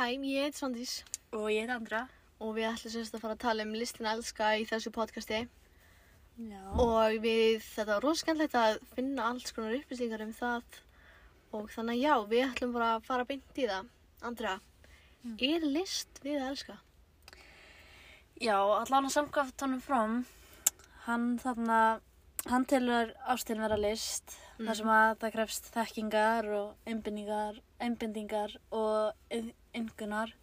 Hæ, ég heit Svandís Og ég heit Andra. og við ætlum semst að fara að tala um listin elska í þessu podcasti Já. og við, þetta var rosa skemmtilegt að finna alls konar upplýsingar um það og þannig að já, við ætlum bara að fara beint í það. Andra, Mm. er list við að elska? Já, allan að samkvæmt honum frám, hann þarna, hann telur ástin vera list, Mm. þar sem að það krefst þekkingar og einbindingar, og yngunar.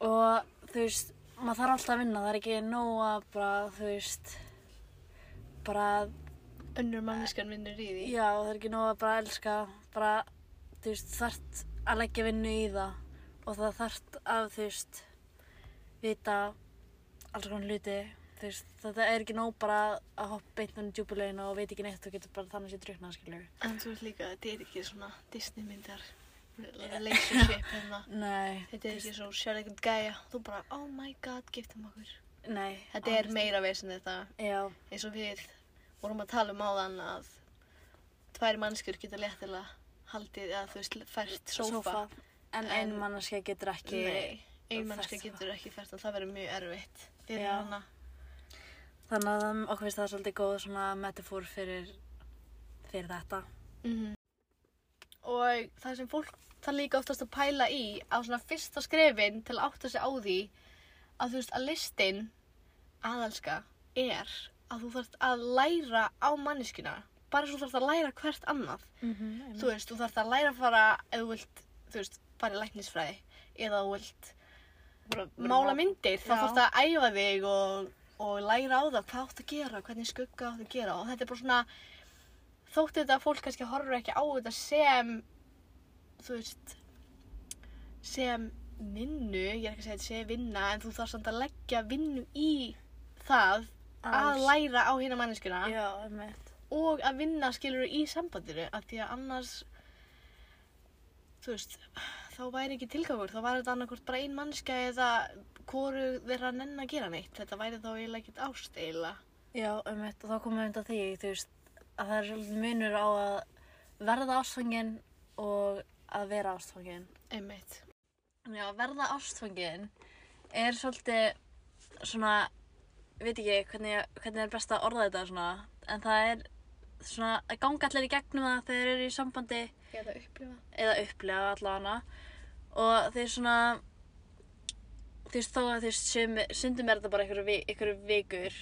Og þú veist, maður þarf alltaf að vinna, það er ekki nóg að bara, þú veist, bara, Önnur manniskan vinnur í því. já, það er ekki nóg að bara elska, bara, þú veist, þarft að leggja vinnu í það og það þarft að, þú veist, vita alls konar hluti, þú veist, þetta er ekki nóg bara að hoppa beint um djúpulegin og veit ekki neitt og getur bara þannig sér druknað, skilur. En þú veist líka, þetta er ekki svona Disney myndar relationship hérna. Nei. Þetta er ekki svo eitthvað gæja. Þú bara, oh my god, giftum okkur. Nei. Þetta er meira veist en þetta. Já, eins og við vorum að tala um áðan að tvær mannskur geta léttilega haldið eða þú veist fært sófa. En En- ein manneskja getur ekki... Nei, ein mannska getur ekki fært og það verður mjög erfitt. Þannig að okkur finnst það svolítið góð svona metafor fyrir, fyrir þetta. Mhm. Og það sem fólk það líka oftast að pæla í á svona fyrsta skrefin til að átta sig á því að þú veist að listin aðalska er að þú þarft að læra á manneskuna bara svo þú þarft að læra hvert annað Mm -hmm, þú veist, þú þarft að læra að fara ef þú vilt, þú veist, fara í læknisfræði eða þú vilt mála myndir, þá Já. þarft að æfa þig og, og læra á það hvað átt að gera, hvernig skugga átt að gera. Og þetta er bara svona þótti þetta að fólk kannski horfur ekki á þetta sem þú veist sem vinnu, ég er ekki að segja þetta sé vinna en þú þarft samt að leggja vinnu í það að Alls. læra á hérna manneskuna Já, og að vinna skilur í sambandinu af því að annars þú veist þá væri ekki tilgangur, þá væri þetta annarkvort bara ein mannska eða hvoru þeirra nenn að gera neitt, þetta væri þá eiginlega ekkert ást eiginlega Já, einmitt. Og þá komum við undan því, þú veist, að það er munur á að verða ástfangin og að vera ástfangin. einmitt, Já, verða ástfangin er svolítið svona, veit ekki hvernig, hvernig er best að orða þetta svona, en það er svona að ganga allir í gegnum það þegar þeir eru í sambandi eða upplifa eða upplega allavega og þeir svona þú veist þó að þú veist sem, sundum er þetta bara einhverju, vi- einhverju vikur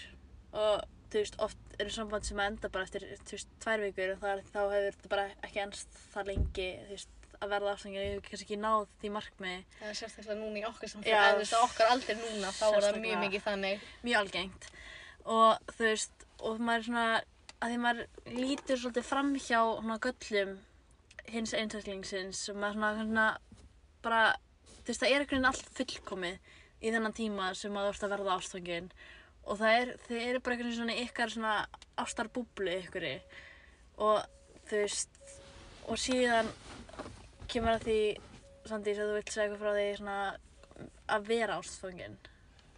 og þú veist oft eru samband sem enda bara eftir þú veist tvær vikur og það, er- þá hefur þetta bara ekki ennst það lengi þú veist að verða ástængin ég hef kannski ekki náð því markmiði. Eða sérstaklega núna í okkar samfélag eða þú veist að okkar aldrei núna þá er það mjög mikið þannig. Mjög algengt. Og þú veist og maður er svona að því maður lítur svolítið framhjá svona göllum hins einstaklingsins og maður svona, svona bara þú veist það er einhvern veginn allt fullkomið í þennan tíma sem maður þú ert að verða ástfangin og það er, þið eru bara einhvern veginn svona ykkar svona ástarbúblu ykkur og þú veist og síðan kemur að því Sandís að þú vilt segja eitthvað frá því svona að vera ástfangin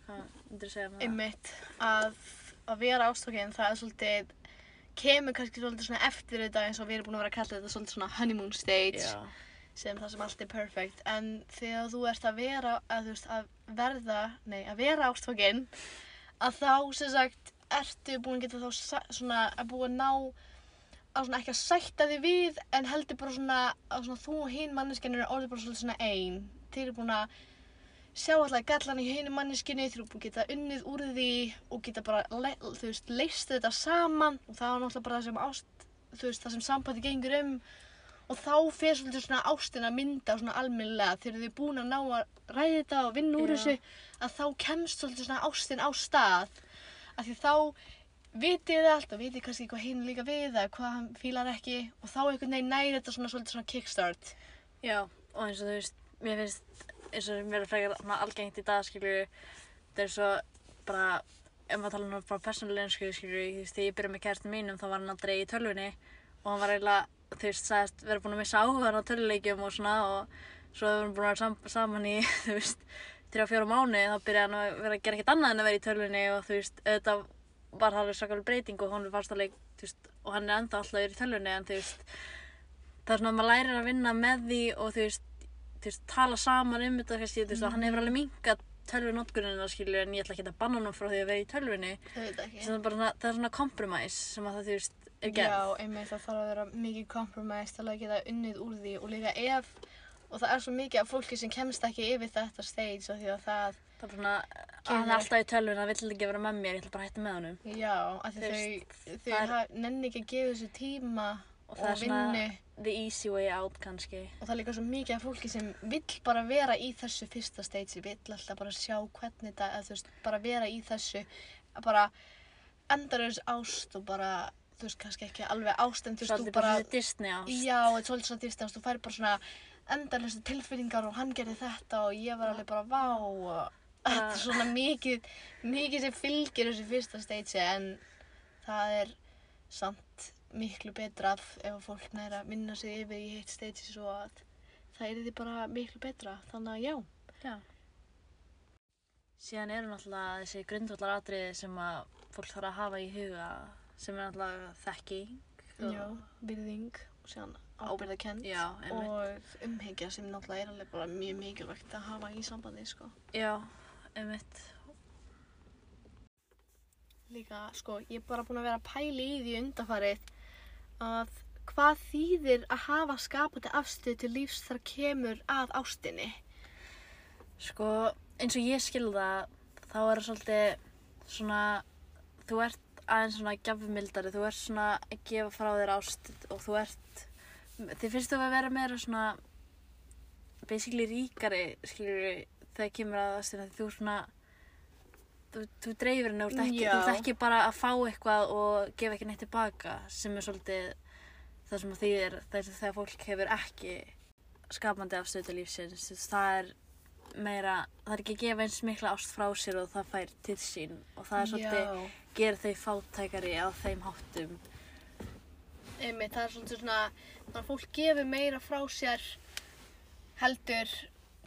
hvað myndir þú segja með það? einmitt. Að, að vera ástókinn það er svolítið kemur kannski svolítið svona eftir þetta eins og við erum búin að vera að kalla þetta svolítið svona honeymoon stage. Já, sem það sem allt er perfect en þegar þú ert að vera að, veist, að verða, nei, að vera ástfangin að þá sem sagt ertu búin að geta þá svona að búin að ná að svona ekki að sætta þig við en heldur bara svona að svona þú og hinn manneskinn eru orðið bara svona ein. Þeir eru búin að sjá alltaf gallan í hinu manneskinni þeir eru búin að geta unnið úr því og geta bara, þú veist, leist þetta saman. Og það er náttúrulega bara það sem ást þú veist, það sem sambandi gengur um og þá fer svolítið svona ástin að mynda svona almennilega þegar þið er búin að ná að ræða þetta og vinna úr þessu að þá kemst svolítið svona ástin á stað. Af því þá vitið þið allt og vitið kannski hvað hinn líka við eða hvað hann fílar ekki og þá einhvern veginn næri þetta svona svolítið svona kickstart. Já, og eins og þú veist, mér finnst eins og mér er frekar algengt í dag, skilju, það er svo bara, ef maður tala um bara persónulega skilju, skilju, þú veist, þegar ég byrjaði með kærtum mínum þá var hann aldrei í tölvunni og hann var eiginlega, þú veist, sagðist vera búin að missa áhugaðan á töluleikjum og svona og svo hefur hann búin að vera sam saman í, þú veist, þrjá fjóra mánu þá byrjaði hann að vera að gera ekkert annað en að vera í tölvunni og þú veist, auðvitað var það alveg svakalega breyting og hún fannst alveg, þú veist, og hann er ennþá alltaf í tölvunni en þú veist, það er svona að maður lærir að vinna með því og þú veist, þú veist, tala saman um þetta, þú veist, og hann hefur alveg mingat tölvunótkunina, skilur, en ég ætla ekki að banna hann frá því að vera í ekki. Það er bara svona, það er svona compromise sem að það, þú veist, er gerð. Já, einmitt það þarf að vera mikið compromise til að geta unnið úr því og líka ef, og það er svo mikið af fólki sem kemst ekki yfir þetta stage af því að það, Það er svona, hann er alltaf í tölvunni, hann vill ekki vera með mér, ég ætla bara að hætta með honum. já, af því þau, þau það er- nenni ekki að gefa þessu tíma Og og, það er vinnu The easy way out, kannski. og það er líka svo mikið af fólki sem vill bara vera í þessu fyrsta stage, vill alltaf bara sjá hvernig þetta, eða þú veist, bara vera í þessu, að bara endalaus ást og bara, þú veist, kannski ekki alveg ást, en þú veist, Svolítið bara þessi Disney ást. Já, þetta er svolítið svona distance, þú fær bara svona endalösa tilfinningar og hann gerði þetta og ég var alveg bara vá og þetta er svona mikið, mikið sem fylgir þessu fyrsta stage en það er samt miklu betra ef fólk næra að vinna sig yfir í heitt stage svo að það er því bara miklu betra, þannig að já. Já. Síðan eru náttúrulega þessi grundvallar atriði sem að fólk þarf að hafa í huga sem er náttúrulega þekking. og- virðing og síðan einmitt. og umhyggja sem náttúrulega er alveg bara mjög mikilvægt að hafa í sambandi, sko. Já, einmitt. Líka, sko, ég er bara búin að vera að pæla í því undarfarið að hvað þýðir að hafa skapandi afstöð til lífs þar kemur að ástinni? Sko, eins og ég skilða þá er það svolítið svona, þú ert aðeins svona gjafumildari, þú ert svona að gefa frá þér ást og þú ert, þið finnst þú að vera meira svona basically ríkari, skiljur þegar kemur að ástina, því þú svona þú, þú dreifir henni, þú ert ekki, þú ert ekki bara að fá eitthvað og gefa ekki neitt tilbaka sem er svolítið það sem því er þegar fólk hefur ekki skapandi afstöðu til lífsins, það er meira, það er ekki að gefa eins mikla ást frá sér og það fær til sín. Og það er svolítið, Gerir þau fátækari á þeim háttum? Einmitt, það er svolítið svona, þannig að fólk gefur meira frá sér heldur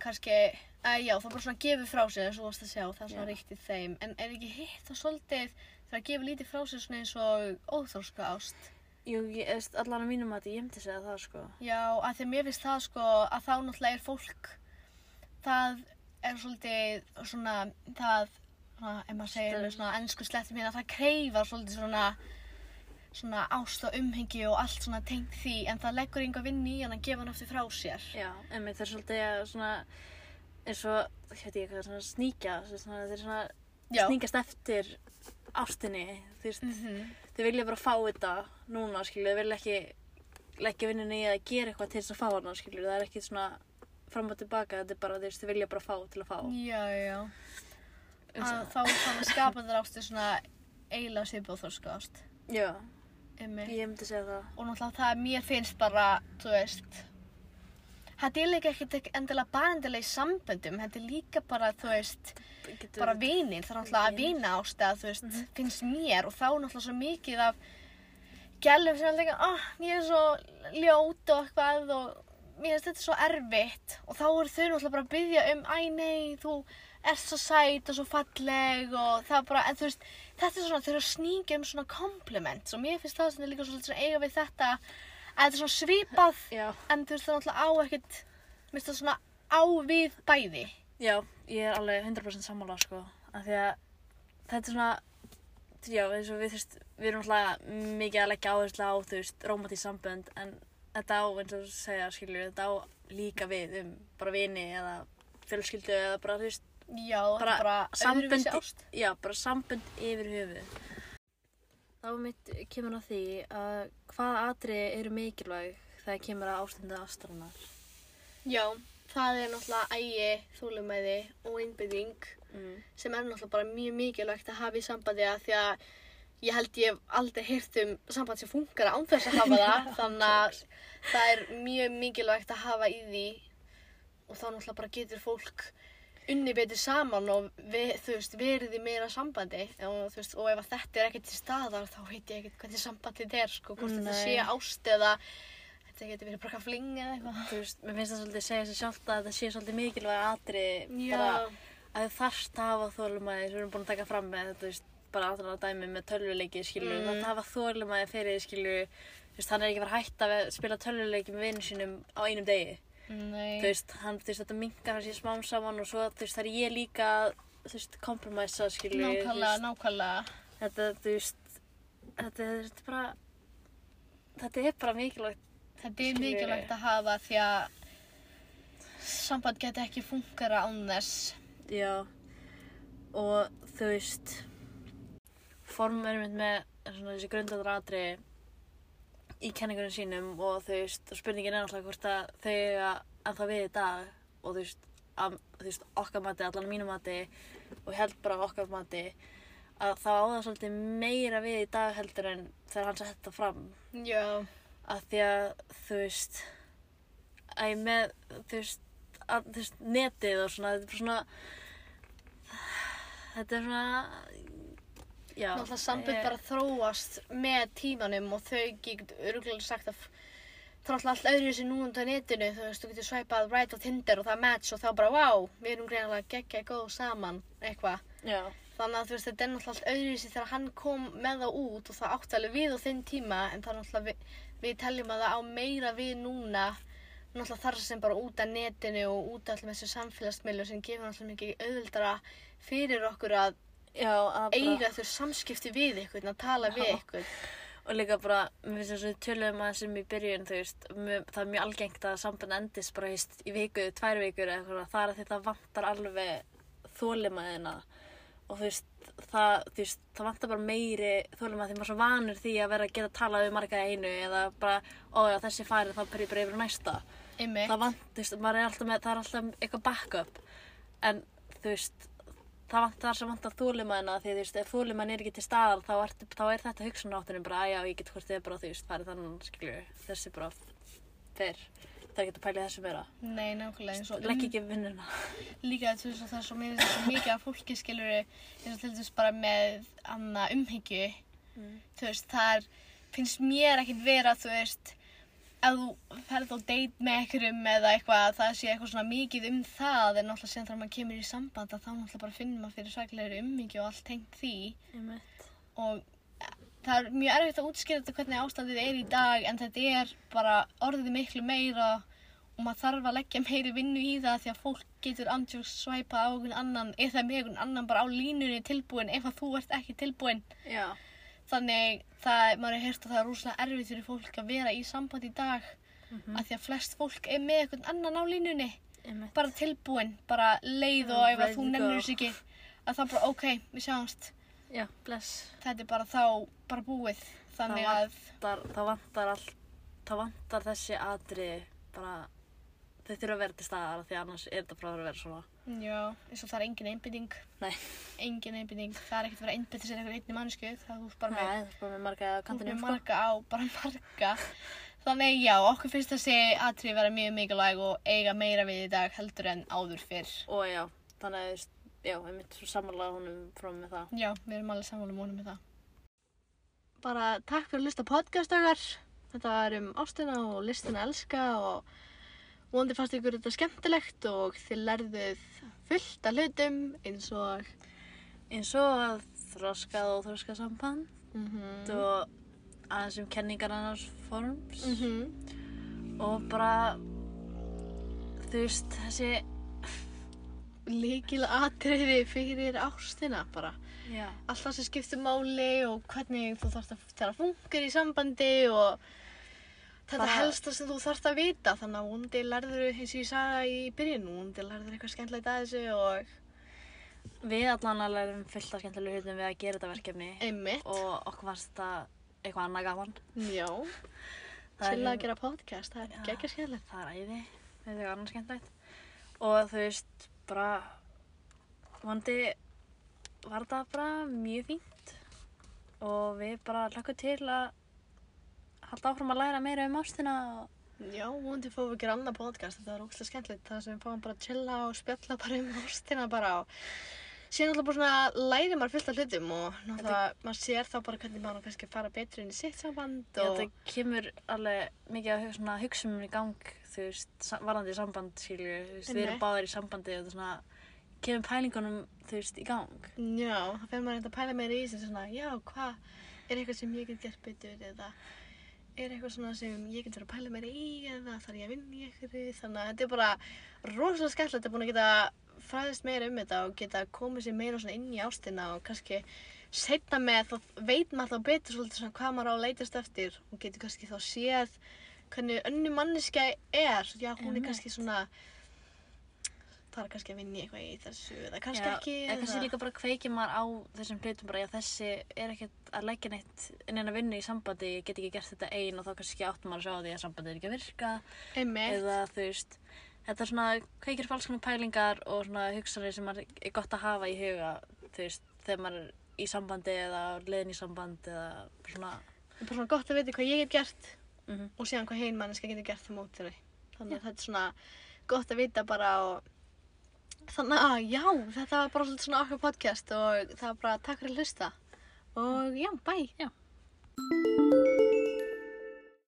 kannski, að já, það bara svona gefur frá sér eins og þú varst að sjá, það er svona ríkt í þeim, en er ekki hitt það svolítið þegar að gefa lítið frá sér svona eins og óþórska ást? Jú, ég, veist, allan að mínum að ég myndi segja það sko. Já, að því að mér finnst það sko að þá náttúrulega er fólk það er svolítið svona það, svona, ef maður segir með svona ennsku slettum hérna, það kreifar svolítið svona svona ást og umhengi og allt svona tengt því en það leggur yngur vinni í hann að gefa hann aftur frá sér. Já, emmi það er svolítið að svona eins og, hérna ég hvað, svona sníkja svona, þeir svona Já. sníkast eftir ástinni þú veist, Mm þau vilja bara fá þetta núna, skilju, þau vilja ekki leggja vinnunni í að gera eitthvað til þess að fá hana, skilju, það er ekki svona fram og tilbaka, þetta er bara, þau vilja bara fá til að fá Já, já. Að þá þannig skapandar ástu svona eiginlega svipað þorska ást. Já, Einmitt. ég myndi segja það og náttúrulega það mér finnst bara, þú veist þetta er líka ekkert endilega bara endilega í samböndum, þetta er líka bara, þú veist, Getur- bara vinir, það er náttúrulega að vina ástæða, þú veist, Mhm. finnst mér og þá er náttúrulega svo mikið af gælum sem er líka, ah, ég er svo ljót og eitthvað og mér finnst þetta svo erfitt og þá eru þau náttúrulega bara að byggja um, æ nei, þú ert svo sæt og svo falleg og það er bara, en þú veist, þetta er svona, þau eru að sníkja um svona compliments og mér finnst það sem er líka svolítið svona eiga við þetta að þetta er svona svipað Já, en þú veist það náttúrulega á ekkert, mér finnst það svona á við bæði. já, ég er alveg 100% sammála, sko af því að þetta er svona já, eins og við, þú veist, við erum alltaf mikið að leggja áherslu á, þú veist, rómatísk sambönd en þetta á, eins og þú segja, skilju þetta á líka við um bara vini eða fjölskyldu eða bara, þú veist, Já, Bara bara ást. já, bara sambönd yfir höfu þá mitt kemur að því að hvaða atriði eru mikilvæg þegar kemur að ástundu ástranar Já, það er náttúrulega ægi, þólumæði og einbygging mm. sem er náttúrulega bara mjög mikilvægt að hafa í sambandi að því að ég held ég hef aldrei heyrt um samband sem funkar án þess að hafa það þannig að það er mjög mikilvægt að hafa í því og þá náttúrulega bara getur fólk unni betur saman og við, þú veist, verið í meira sambandi og, þú veist, og ef að þetta er ekkert til staðar þá veit ég ekkert hvernig sambandi þetta er sko, hvort þetta Nei. sé ást eða þetta getur verið bara fling eða eitthvað þú veist, mér finnst það svolítið segja sér sjálft að þetta sé svolítið mikilvæg Já, bara að þú þarft að hafa þólumæði sem við erum búin að taka fram með þú veist, bara áttur að dæmi með tölvuleiki skilju, Mm. mm. það hafa þólumæði fyrir skilju, þú veist, hann er ekki að fara að að spila tölvuleiki með vinnu sínum á einum degi Nei. þú veist, hann, þú veist, þetta minkar hans í smám saman og svo, þú veist, það er ég líka þú veist, kompromæsa, skilju Nákvæmlega, nákvæmlega. þetta, þú veist, þetta er bara, þetta er bara mikilvægt, Þetta er mikilvægt að hafa því að samband geti ekki fungara án þess. já, og þú veist, form er mynd með svona þessi grundadratri í kenningunum sínum og þú veist, og spurningin er náttúrulega hvort að þau eiga ennþá við í dag og þú veist, að, þú veist, okkar mati, allan mínu mati og held bara okkar mati að það á það svolítið meira við í dag heldur en þegar hann sett það fram Já. að því að þú veist að ég með þú veist, að, þú veist netið og svona þetta er svona þetta er svona Náttúrulega sambund ég- bara þróast með tímanum og þau get öruglega sagt að það er alltaf allt öðru sér nú undan netinu. Þú veist, þú getur svæpað right á Tinder og það er match og þá bara, wow, við erum greinlega geggja góð saman, eitthvað. Þannig að þú veist, þetta er náttúrulega allt öðru sér þegar hann kom með það út og það átti alveg við á þinn tíma en það er náttúrulega við, við teljum að það á meira við núna náttúrulega þar sem bara út af netinu og út af allum þessu samfélagsmiðlu sem gefur náttúrulega mikið auðvildara fyrir okkur að já að bara, eiga þau samskipti við ykkur, að tala við ykkur. og líka bara, mér finnst þess að við töluðum að þessum í byrjun, þú veist, mjög, það er mjög algengt að samband endist bara veist, í viku, tvær vikur eða eitthvað, það er að þetta vantar alveg þólimaðina og þú veist, það, þú veist, það vantar bara meiri þólimað því maður er svo vanur því að vera að geta talað við marga einu eða bara, ó já, þessi farið, þá per ég bara yfir næsta. Einmitt. Það vant, þú veist, maður er alltaf með, það er alltaf eitthvað backup en þú veist, það vantar sem vantar þólimaðina því þú veist, ef þólimaðin er ekki til staðar þá, ertu, þá er þetta hugsunaráttunum bara, að já, ég get hvort þið er bara, þú veist, farið þannig, skilju, þessi bara fer, það er ekki að pæla í þessu meira. Nei, nákvæmlega Legg ekki vinnuna. líka þú veist að það er svo finnst svo mikið af fólki skilur eins og til dæmis bara með anna umhyggju Mm. þú veist það er, finnst mér ekkert vera þú veist ef þú ferð á date með einhverjum eða eitthvað það sé eitthvað svona mikið um það en náttúrulega síðan þegar maður kemur í samband að þá náttúrulega bara finnum maður fyrir svaklegri umhyggju og allt tengt því. Og það er mjög erfitt að útskýra þetta hvernig ástandið er í dag en þetta er bara orðið miklu meira og maður þarf að leggja meiri vinnu í það því að fólk getur andjóks svæpa á einhvern annan eða með einhvern annan bara á línunni tilbúin ef að þú ert ekki tilbúin. Já. Þannig það, maður er heyrt að það er rúslega erfitt fyrir fólk að vera í samband í dag Mm af því að flest fólk er með einhvern annan á línunni Einmitt. bara tilbúin, bara leið og ef að þú to nennir go. þess ekki að það bara ok, við sjáumst Já, bless. þetta er bara þá bara búið þannig Það að Þar, það vantar all, það vantar þessi atriði bara, þau þurfa að vera til staðar því annars er þetta bara að vera svona. já, eins og það er engin einbytting Nei. engin einbytting, það er ekkert að vera einbytting sér einhver einni mannsku, það ert bara með Nei, bara með marga með sko. marga á, bara marga þannig já, okkur finnst þessi atrið vera mjög mikilvæg og eiga meira við í dag heldur en áður fyrr Og já, þannig að, já, ég mitt samanlega honum frá með það. já, við erum alveg sammála múnum með það bara takk fyrir að lusta podcast okkar þetta var um ástina og listina elska og vonandi fannst ykkur þetta skemmtilegt og þið lærðuð fullt af hlutum eins og Eins og að þroskað og þroskað samband mm og aðeins um kenningar annars forms. -hmm. og bara, þú veist, þessi, líkil atriði fyrir ástina bara. Já, allt það sem skiptir máli og hvernig þú þarfst að þegar funkar í sambandi og þetta Bara- helsta sem þú þarfst að vita þannig að vonandi lærður eins og ég sagði í byrjun vonandi lærður eitthvað skemmtilegt að þessu og við allan að lærum fullt af skemmtilega hlutum við að gera þetta verkefni. Einmitt. Og okkur fannst það eitthvað annað gaman. já, Það til að hérna- gera podcast það er geggja skemmtilegt. það er æði, þetta er eitthvað annað skemmtilegt. Og þú veist, bara vonandi var þetta bara mjög fínt. Og við bara hlökkum til að halda áfram að læra meira um ástina og já, vonandi fáum við að gera annað podcast. Þetta var ógæslega skemmtilegt það sem við fáum bara að chilla og spjalla bara um ástina bara og síðan alltaf bara svona læri maður fullt af hlutum og náttúrulega maður sér þá bara hvernig maður kannski fara betur inn í sitt samband Já, og þetta kemur alveg mikið að svona hugsunum í gang, þú veist, sa- varðandi samband, skilju, þú veist, við erum báðir í sambandi og þetta svona, kemur pælingunum, þú veist, í gang. Já, það fyrir maður að pæla meira í þessu svona, já, hvað er eitthvað sem ég get gert betur eða er eitthvað svona sem ég get verið að pæla mér í eða þarf ég að vinna í eitthvað þannig að þetta er bara rosalega skemmtilegt þetta er búin að geta fræðist meira um þetta og geta komið sér meira svona inn í ástina og kannski setna með þá veit maður þá betur svolítið svona hvað maður á að leitast eftir og getur kannski þá séð hvernig önnu manniska er. Já hún er kannski svona það er kannski að vinna í eitthvað í þessu eða kannski Já, ekki eða kannski líka bara kveikir maður á þessum hlutum bara, já þessi er ekkert að leggja neitt neina vinnu í sambandi, ég get ekki gert þetta ein og þá kannski áttum maður að sjá á því að sambandi er ekki að virka. Einmitt. Eða þú veist, þetta er svona kveikir falskami pælingar og svona hugsanir sem maður er gott að hafa í huga þú veist, þegar maður er í sambandi eða á leiðin í samband eða svona Það er bara svona gott að vita hvað ég get gert mm og síðan hvað hinn manneska getur gert á móti þau. Þannig að þetta er svona gott að vita bara og þannig að já, þetta var bara svolítið svona okkar podcast og það var bara takk fyrir að hlusta og já, bye! Já.